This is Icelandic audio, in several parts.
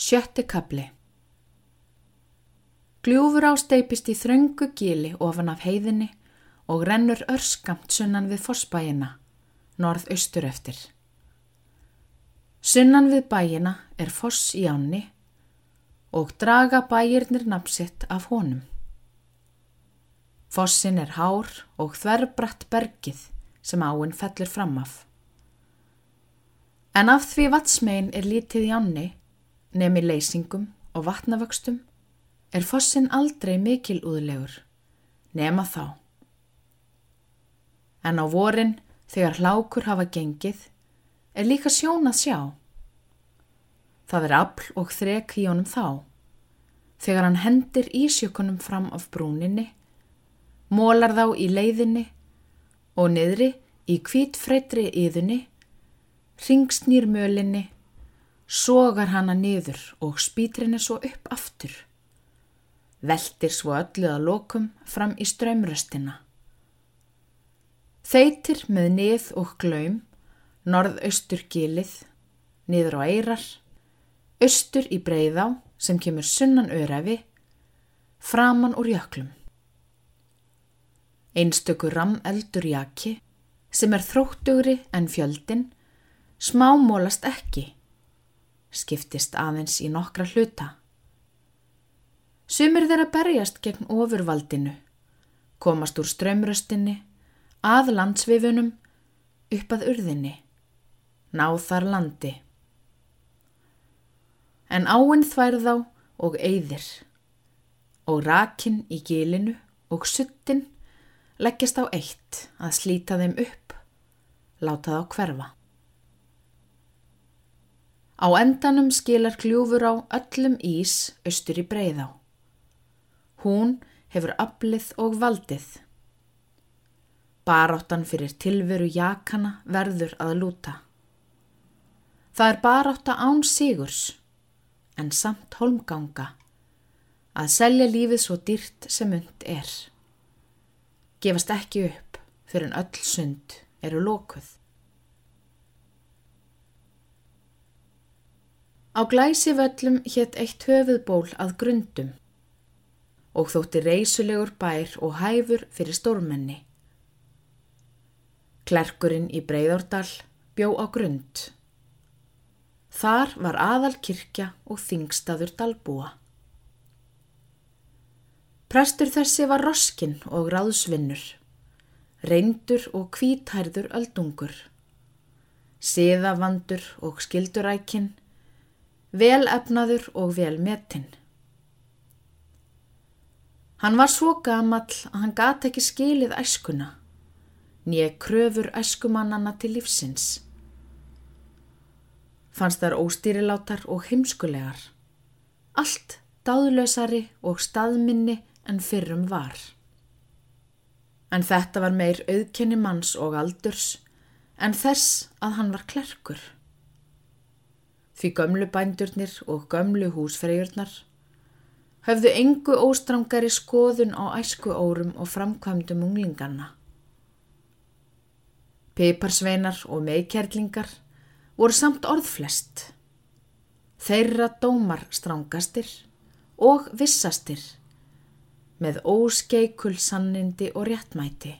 Sjötti kabli Gljúfur á steipist í þröngu gíli ofan af heiðinni og rennur örskamt sunnan við fossbæina, norð-austur eftir. Sunnan við bæina er foss í ánni og draga bæirnir napsitt af honum. Fossin er hár og þverbratt bergið sem áinn fellur fram af. En af því vatsmegin er lítið í ánni nemi leysingum og vatnavöxtum, er fossin aldrei mikil úðlegur, nema þá. En á vorin, þegar hlákur hafa gengið, er líka sjón að sjá. Það er afl og þrek í honum þá, þegar hann hendir ísjökunum fram af brúninni, mólar þá í leiðinni og niðri í kvítfreytri yðunni, ringsnýr mölinni sogar hana niður og spýtrin er svo upp aftur. Veltir svo öllu að lokum fram í ströymröstina. Þeitir með nið og glaum, norðaustur gilið, niður á eirar, austur í breyðá sem kemur sunnan örafi, framann úr jöklum. Einstökur ram eldur jaki sem er þróttugri en fjöldin, smámólast ekki skiptist aðeins í nokkra hluta. Sumir þeirra berjast gegn ofurvaldinu, komast úr strömröstinni, að landsvifunum, upp að urðinni, náð þar landi. En áinn þværð á og eyðir, og rakin í gilinu og suttin leggjast á eitt að slíta þeim upp, láta þá hverfa. Á endanum skilar kljúfur á öllum ís austur í breyðá. Hún hefur aflið og valdið. Baráttan fyrir tilveru jakana verður að lúta. Það er barátta án sigurs, en samt holmganga, að selja lífið svo dýrt sem und er. Gefast ekki upp fyrir en öll sund eru lókuð. Á glæsi völlum hétt eitt höfuðból að grundum og þótti reysulegur bær og hæfur fyrir stórmenni. Klerkurinn í Breiðárdal bjó á grund. Þar var aðal kirkja og þingstaður dalbúa. Prestur þessi var roskinn og ráðsvinnur, reyndur og kvítærður öldungur, siðavandur og skildurækinn vel efnaður og vel metinn. Hann var svo gamall að hann gati ekki skilið æskuna, nýja kröfur æskumannana til lífsins. Fannst þar óstýrilátar og heimskulegar, allt dáðlösari og staðminni en fyrrum var. En þetta var meir auðkenni manns og aldurs en þess að hann var klerkur. Því gömlu bændurnir og gömlu húsfreyjurnar höfðu engu óstrangari skoðun á æsku órum og framkvæmdum unglingarna. Piparsveinar og meðkerlingar voru samt orðflest. Þeirra dómar strangastir og vissastir með óskeikul sannindi og réttmæti.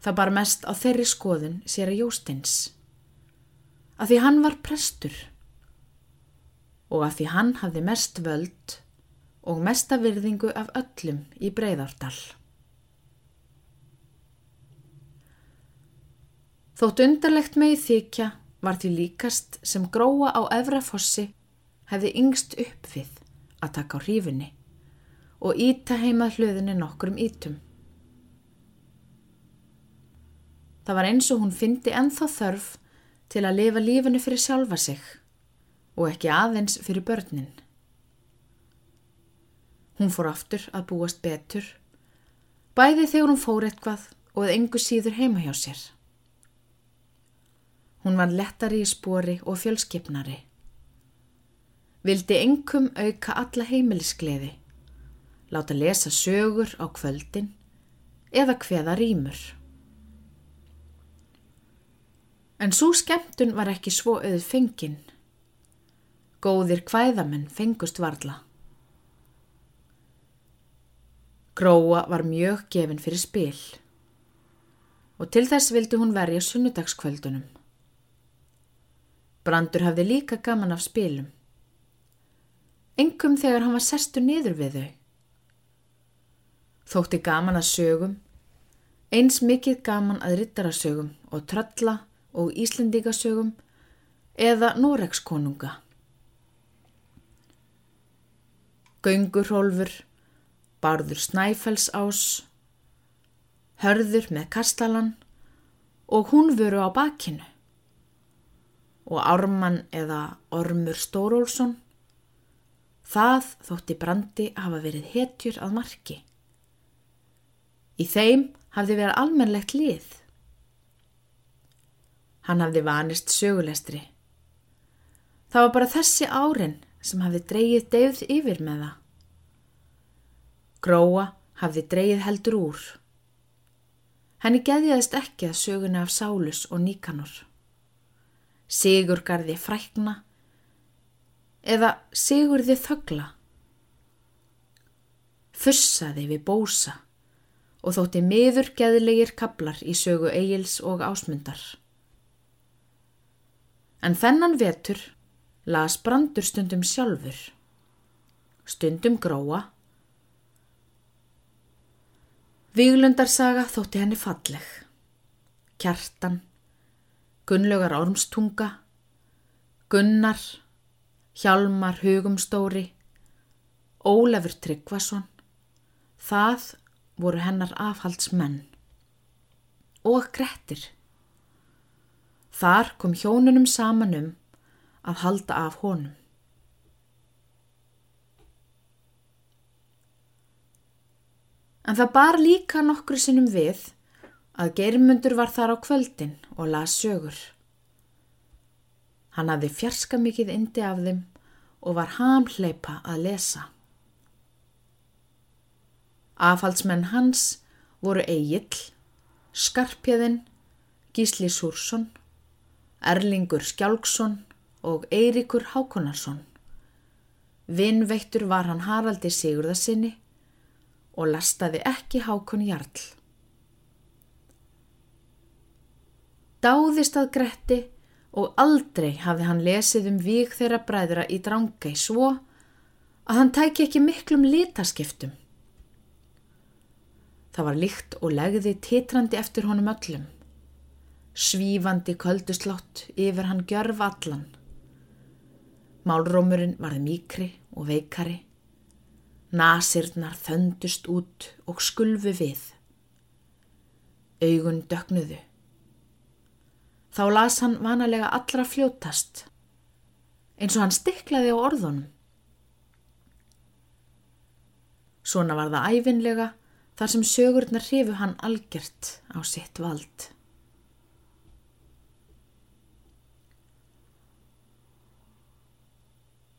Það bar mest á þeirri skoðun sér að Jóstins að því hann var prestur og að því hann hafði mest völd og mesta virðingu af öllum í breyðardal. Þótt undarlegt með þykja var því líkast sem gróa á efrafossi hefði yngst upp við að taka á hrífunni og íta heimað hlöðinni nokkrum ítum. Það var eins og hún fyndi enþá þörf til að lifa lífinu fyrir sjálfa sig og ekki aðeins fyrir börnin. Hún fór aftur að búast betur, bæði þegar hún fór eitthvað og að engu síður heima hjá sér. Hún var lettari í spori og fjölskeppnari. Vildi engum auka alla heimiliskleiði, láta lesa sögur á kvöldin eða hveða rýmur. En svo skemmtun var ekki svo auð fengin. Góðir kvæðamenn fengust varla. Gróa var mjög gefin fyrir spil og til þess vildi hún verja sunnudagskvöldunum. Brandur hafði líka gaman af spilum. Engum þegar hann var sestur niður við þau. Þótti gaman að sögum, eins mikið gaman að rittarasögum og tralla og íslendingasögum eða Noregskonunga. Göngurhólfur, barður snæfellsás, hörður með kastalan og hún veru á bakinu og ármann eða ormur Stórólsson. Það þótti brandi hafa verið hetjur að marki. Í þeim hafði verið almennlegt lið. Hann hafði vanist sögulestri. Það var bara þessi árin sem hafði dreyið deyð yfir með það. Gróa hafði dreyið heldur úr. Henni geðjaðist ekki að söguna af Sálus og Níkanor. Sigurgarði frækna eða Sigurði þögla. Fussaði við bósa og þótti miður geðlegir kablar í sögu eigils og ásmundar. En þennan vetur las brandur stundum sjálfur, stundum gróa. Víglundarsaga þótti henni falleg, kjartan, Gunnlaugar Ormstunga, Gunnar, Hjalmar Hugumstóri, Ólafur Tryggvason, það voru hennar afhaldsmenn og grettir. Þar kom hjónunum saman um að halda af honum. En það bar líka nokkru sinnum við að geirmundur var þar á kvöldin og las sögur. Hann hafði fjarska mikið indi af þeim og var hamleipa að lesa. Afhaldsmenn hans voru Egil, Skarpjöðin, Gísli Súrsson, Erlingur Skjálksson og Eirikur Hákonarsson. Vinnveittur var hann Haraldi Sigurðarsinni og lastaði ekki Hákon Jarl. Dáðist að Gretti og aldrei hafði hann lesið um vík þeirra bræðra í drangei svo að hann tæki ekki miklum litaskiptum. Það var líkt og legði titrandi eftir honum öllum. Svífandi kölduslátt yfir hann gjörf allan. Málrómurinn varði mýkri og veikari. Nasirnar þöndust út og skulfu við. Augun dögnuðu. Þá las hann vanalega allra fljótast, eins og hann stiklaði á orðunum. Svona var það æfinlega þar sem sögurnar hrifu hann algjört á sitt vald.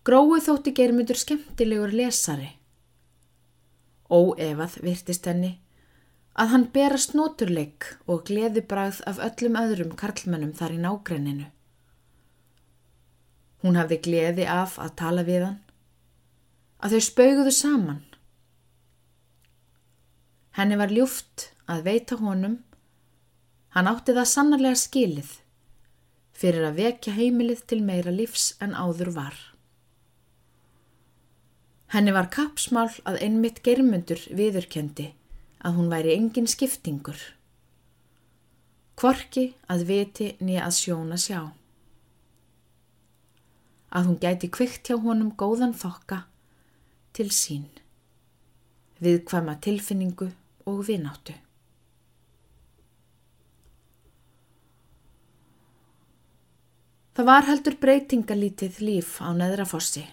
Grói þótti germyndur skemmtilegur lesari. Óefað virtist henni að hann berast nóturleik og gleði brað af öllum öðrum karlmennum þar í nágrenninu. Hún hafði gleði af að tala við hann, að þau spauguðu saman. Henni var ljúft að veita honum, hann átti það sannarlega skilið fyrir að vekja heimilið til meira lífs en áður var. Henni var kapsmál að einmitt germundur viðurkendi að hún væri engin skiptingur. Kvorki að viti nýja að sjóna sjá. Að hún gæti kvikt hjá honum góðan þokka til sín, viðkvæma tilfinningu og vináttu. Það var heldur breytingalítið líf á neðrafossi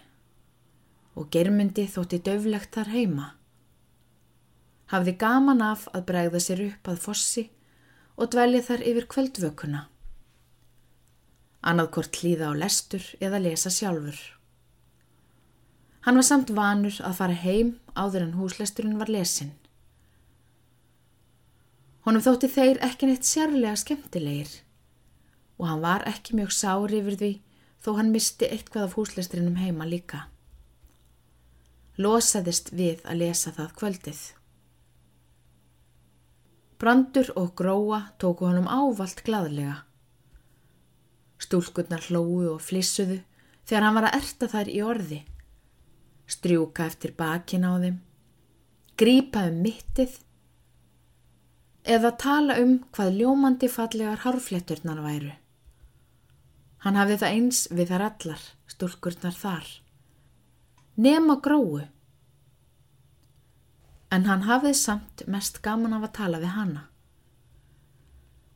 og germundi þótti döflegt þar heima. Hafði gaman af að bregða sér upp að fossi og dvelja þar yfir kvöldvökunna. Annaðkort hlýða á lestur eða lesa sjálfur. Hann var samt vanur að fara heim áður en húslesturinn var lesin. Honum þótti þeir ekki neitt sérlega skemmtilegir og hann var ekki mjög sári yfir því þó hann misti eitthvað af húslestrinum heima líka. Losaðist við að lesa það kvöldið. Brandur og gróa tóku honum ávalt gladlega. Stúlkunnar hlóu og flissuðu þegar hann var að erta þær í orði. Strjúka eftir bakin á þeim, grípa um mittið eða tala um hvað ljómandi fallegar hárfletturnar væru. Hann hafði það eins við þar allar, stúlkurnar þar. Nema gróu. En hann hafði samt mest gaman af að tala við hanna.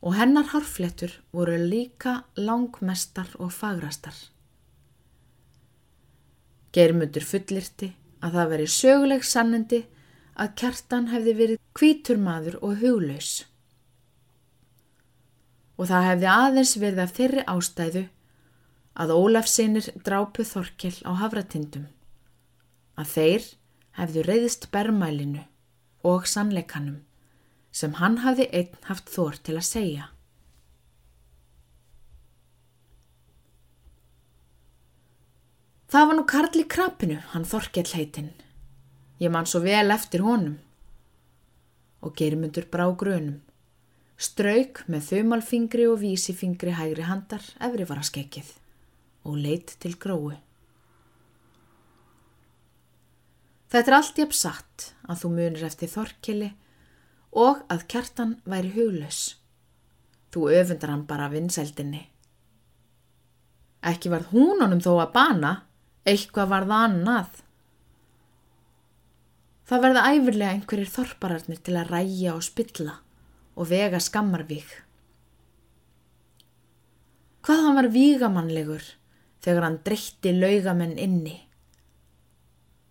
Og hennar harflettur voru líka langmestar og fagrastar. Geirmundur fullirti að það veri söguleg sannindi að kjartan hefði verið kvítur maður og huglaus. Og það hefði aðeins verið af þeirri ástæðu að Ólafsinir drápu Þorkell á havratindum að þeir hefðu reyðist bermælinu og sannleikanum sem hann hafði einn haft þór til að segja. Það var nú Karl í krapinu, hann Þorkell heitinn. Ég man svo vel eftir honum. Og germundur brá grönum. Strauk með þaumalfingri og vísifingri hægri handar efri var að skekkið og leitt til grói. Þetta er allt jafn satt að þú munir eftir þorkili og að kjartan væri huglaus. Þú öfundar hann bara vinseldinni. Ekki varð hún honum þó að bana, eitthvað varð annað. Það verða æfirlega einhverjir þorpararnir til að ræja og spilla og vega skammarvík. Hvað hann var vígamannlegur þegar hann dreytti laugamenn inni.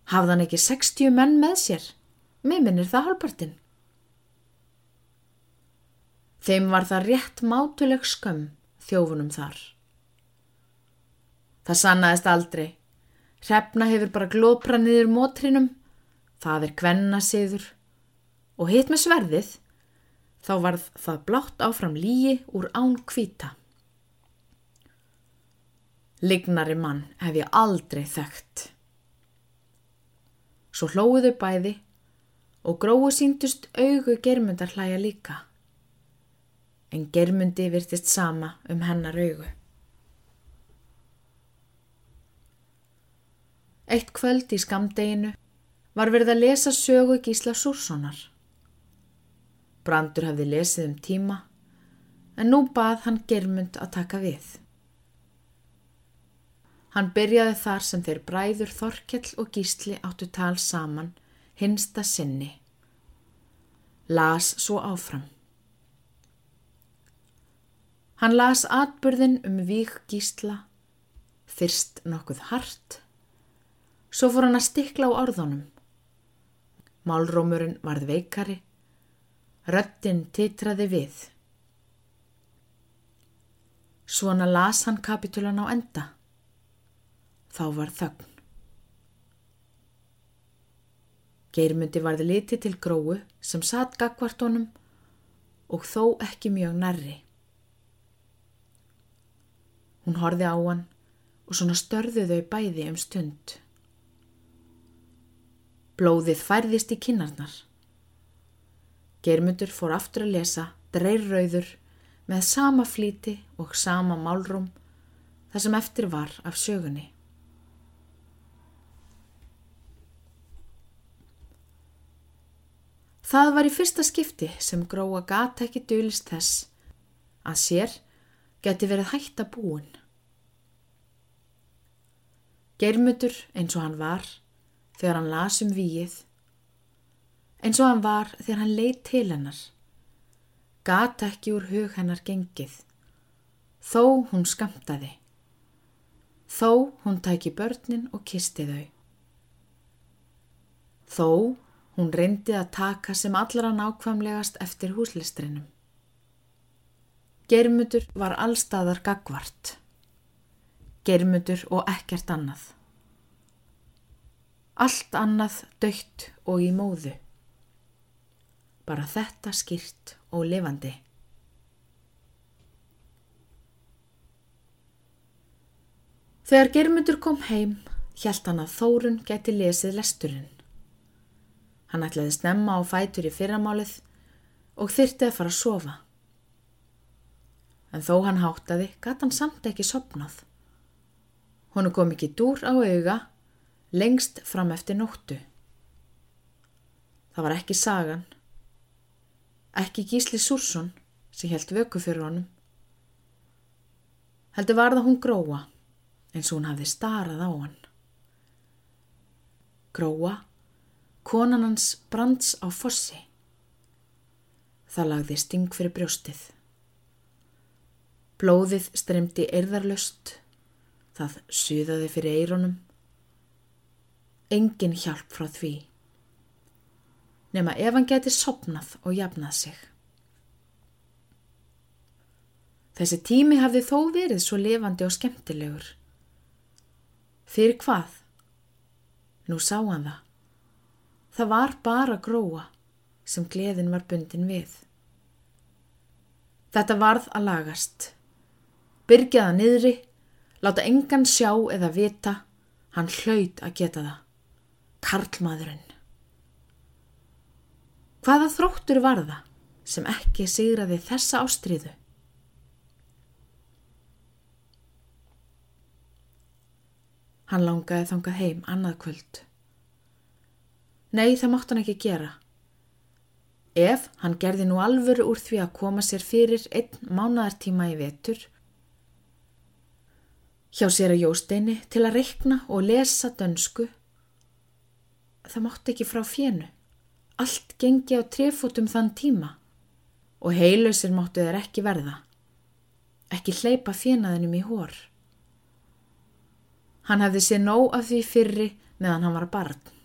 Hafði hann ekki 60 menn með sér? Mér minnir það halvpartin. Þeim var það rétt mátuleg skömm þjófunum þar. Það sannaðist aldrei. Hrefna hefur bara glópra niður mótrinum, það er kvenna siður og hitt með sverðið, þá varð það blátt áfram líi úr án kvíta. Lignari mann hef ég aldrei þekkt. Svo hlóðu bæði og gróðu síndust augu germundar hlæja líka. En germundi virtist sama um hennar augu. Eitt kvöld í skamdeginu var verið að lesa sögu Gísla Súrssonar. Brandur hafði lesið um tíma en nú bað hann germund að taka við. Hann byrjaði þar sem þeir bræður Þorkell og Gísli áttu tal saman, hinsta sinni. Las svo áfram. Hann las atbyrðin um vík Gísla, fyrst nokkuð hart, svo fór hann að stikla á orðunum. Málrómurinn varð veikari, röttin titraði við. Svona las hann kapitulan á enda. Þá var þögn. Geirmundi varði liti til gróu sem satt gagvartónum og þó ekki mjög nærri. Hún horfi á hann og svona störðu þau bæði um stund. Blóðið færðist í kinnarnar. Geirmundur fór aftur að lesa dreirrauður með sama flíti og sama málrum þar sem eftir var af sögunni. Það var í fyrsta skipti sem gróa gata ekki dölist þess að sér geti verið hægt að búin. Geirmutur eins og hann var þegar hann las um víið, eins og hann var þegar hann leið til hennar, gata ekki úr hug hennar gengið, þó hún skamtaði, þó hún tæki börnin og kisti þau, þó Hún reyndi að taka sem allra nákvæmlegast eftir húslistrinum. Germutur var allstaðar gagvart. Germutur og ekkert annað. Allt annað dögt og í móðu. Bara þetta skýrt og lifandi. Þegar Germundur kom heim, hjælt hann að Þórun geti lesið lesturinn. Hann ætlaði snemma á fætur í fyrramálið og þyrti að fara að sofa. En þó hann háttaði, gatt hann samt ekki sopnað. Honu kom ekki dúr á auga, lengst fram eftir nóttu. Það var ekki sagan, ekki Gísli Súrsson sem held vöku fyrir honum. Heldur var það hún gróa eins og hún hafði starað á hann. Gróa, konan hans brands á fossi. Það lagði sting fyrir brjóstið. Blóðið streymdi eirðarlöst, það suðaði fyrir eironum. Engin hjálp frá því, nema ef hann geti sopnað og jafnað sig. Þessi tími hafði þó verið svo lifandi og skemmtilegur. Fyrir hvað? Nú sá hann það. Það var bara gróa sem gleðin var bundin við. Þetta varð að lagast. Byrgjaða niðri, láta engan sjá eða vita, hann hlaut að geta það. Karlmaðurinn. Hvaða þróttur var það sem ekki sigraði þessa ástriðu? Hann langaði þangað heim annað kvöld. Nei, það mátt hann ekki gera. Ef hann gerði nú alvöru úr því að koma sér fyrir einn mánadartíma í vetur, hjá sér að Jósteini til að reikna og lesa dönsku, það mátt ekki frá fjennu. Allt gengi á trefótum þann tíma og heilausir máttu þeir ekki verða. Ekki hleypa fjenaðinum í hór. Hann hefði séð nóg af því fyrri meðan hann var barn.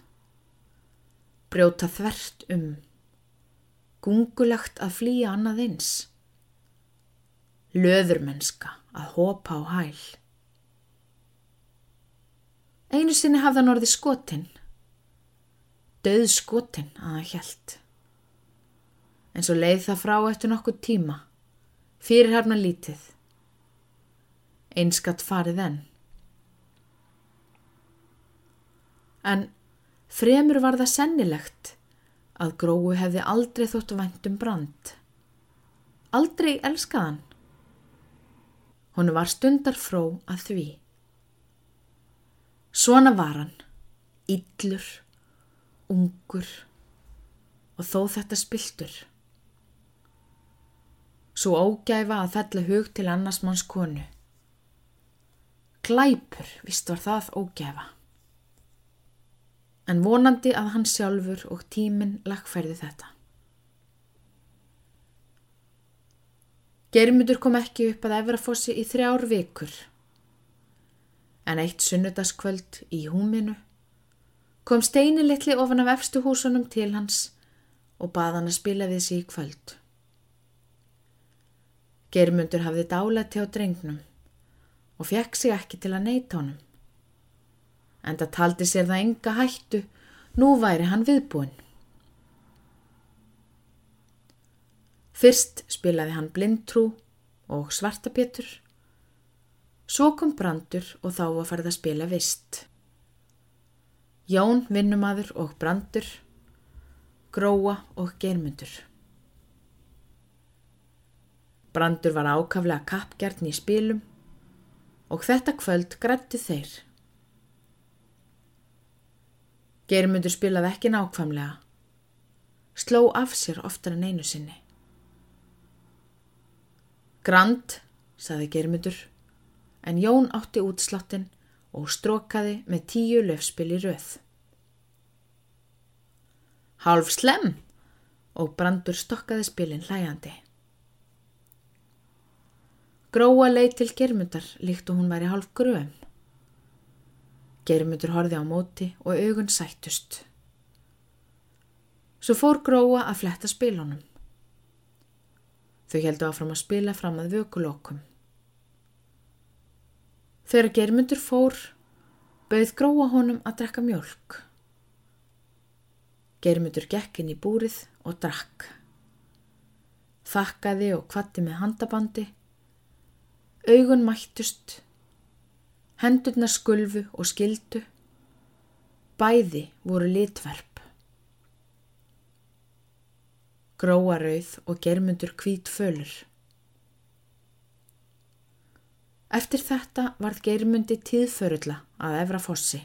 Brjóta þvert um. Gungulagt að flýja annað eins. Löðurmennska að hopa á hæl. Einu sinni hafði hann orði skotinn. Döð skotinn að hann hjælt. En svo leið það frá eftir nokkuð tíma. Fyrirhafna lítið. Einskatt farið enn. en fremur var það sennilegt að gróu hefði aldrei þótt væntum brand. Aldrei elskaðan. Honu var stundar fró að því. Svona var hann, yllur, ungur og þó þetta spiltur. Svo ógæfa að fella hug til annars manns konu. Glæpur, vist var það ógæfa en vonandi að hann sjálfur og tíminn lagfærði þetta. Germundur kom ekki upp að Efrafossi í þrjár vikur, en eitt sunnudaskvöld í húminu kom steini litli ofan af efstu húsunum til hans og bað hann að spila við sig í kvöld. Germundur hafði dálætti á drengnum og fekk sig ekki til að neyta honum en það taldi sér það enga hættu, nú væri hann viðbúin. Fyrst spilaði hann blindtrú og svartapétur, svo kom brandur og þá var farið að spila vist. Jón, vinnumadur og brandur, gróa og germundur. Brandur var ákaflega kappgjarn í spilum og þetta kvöld grættu þeir. Geirmundur spilaði ekki nákvæmlega. Sló af sér oftar en einu sinni. Grand, saði Geirmundur, en Jón átti útslottin og strókaði með tíu löfspil í röð. Half slem og brandur stokkaði spilin hlægandi. Gróa leið til Geirmundar líkt og hún væri half gröm. Geirmundur horfi á móti og augun sættust. Svo fór gróa að fletta spilunum. Þau heldu áfram að spila fram að vökulokkum. Þegar Geirmundur fór, bauð gróa honum að drekka mjölk. Geirmundur gekk inn í búrið og drakk. Þakkaði og kvatti með handabandi. Augun mættust Hendurna skulfu og skildu. Bæði voru litverp. Gróarauð og germundur hvít fölur. Eftir þetta varð germundi tíðförulla að efra fossi.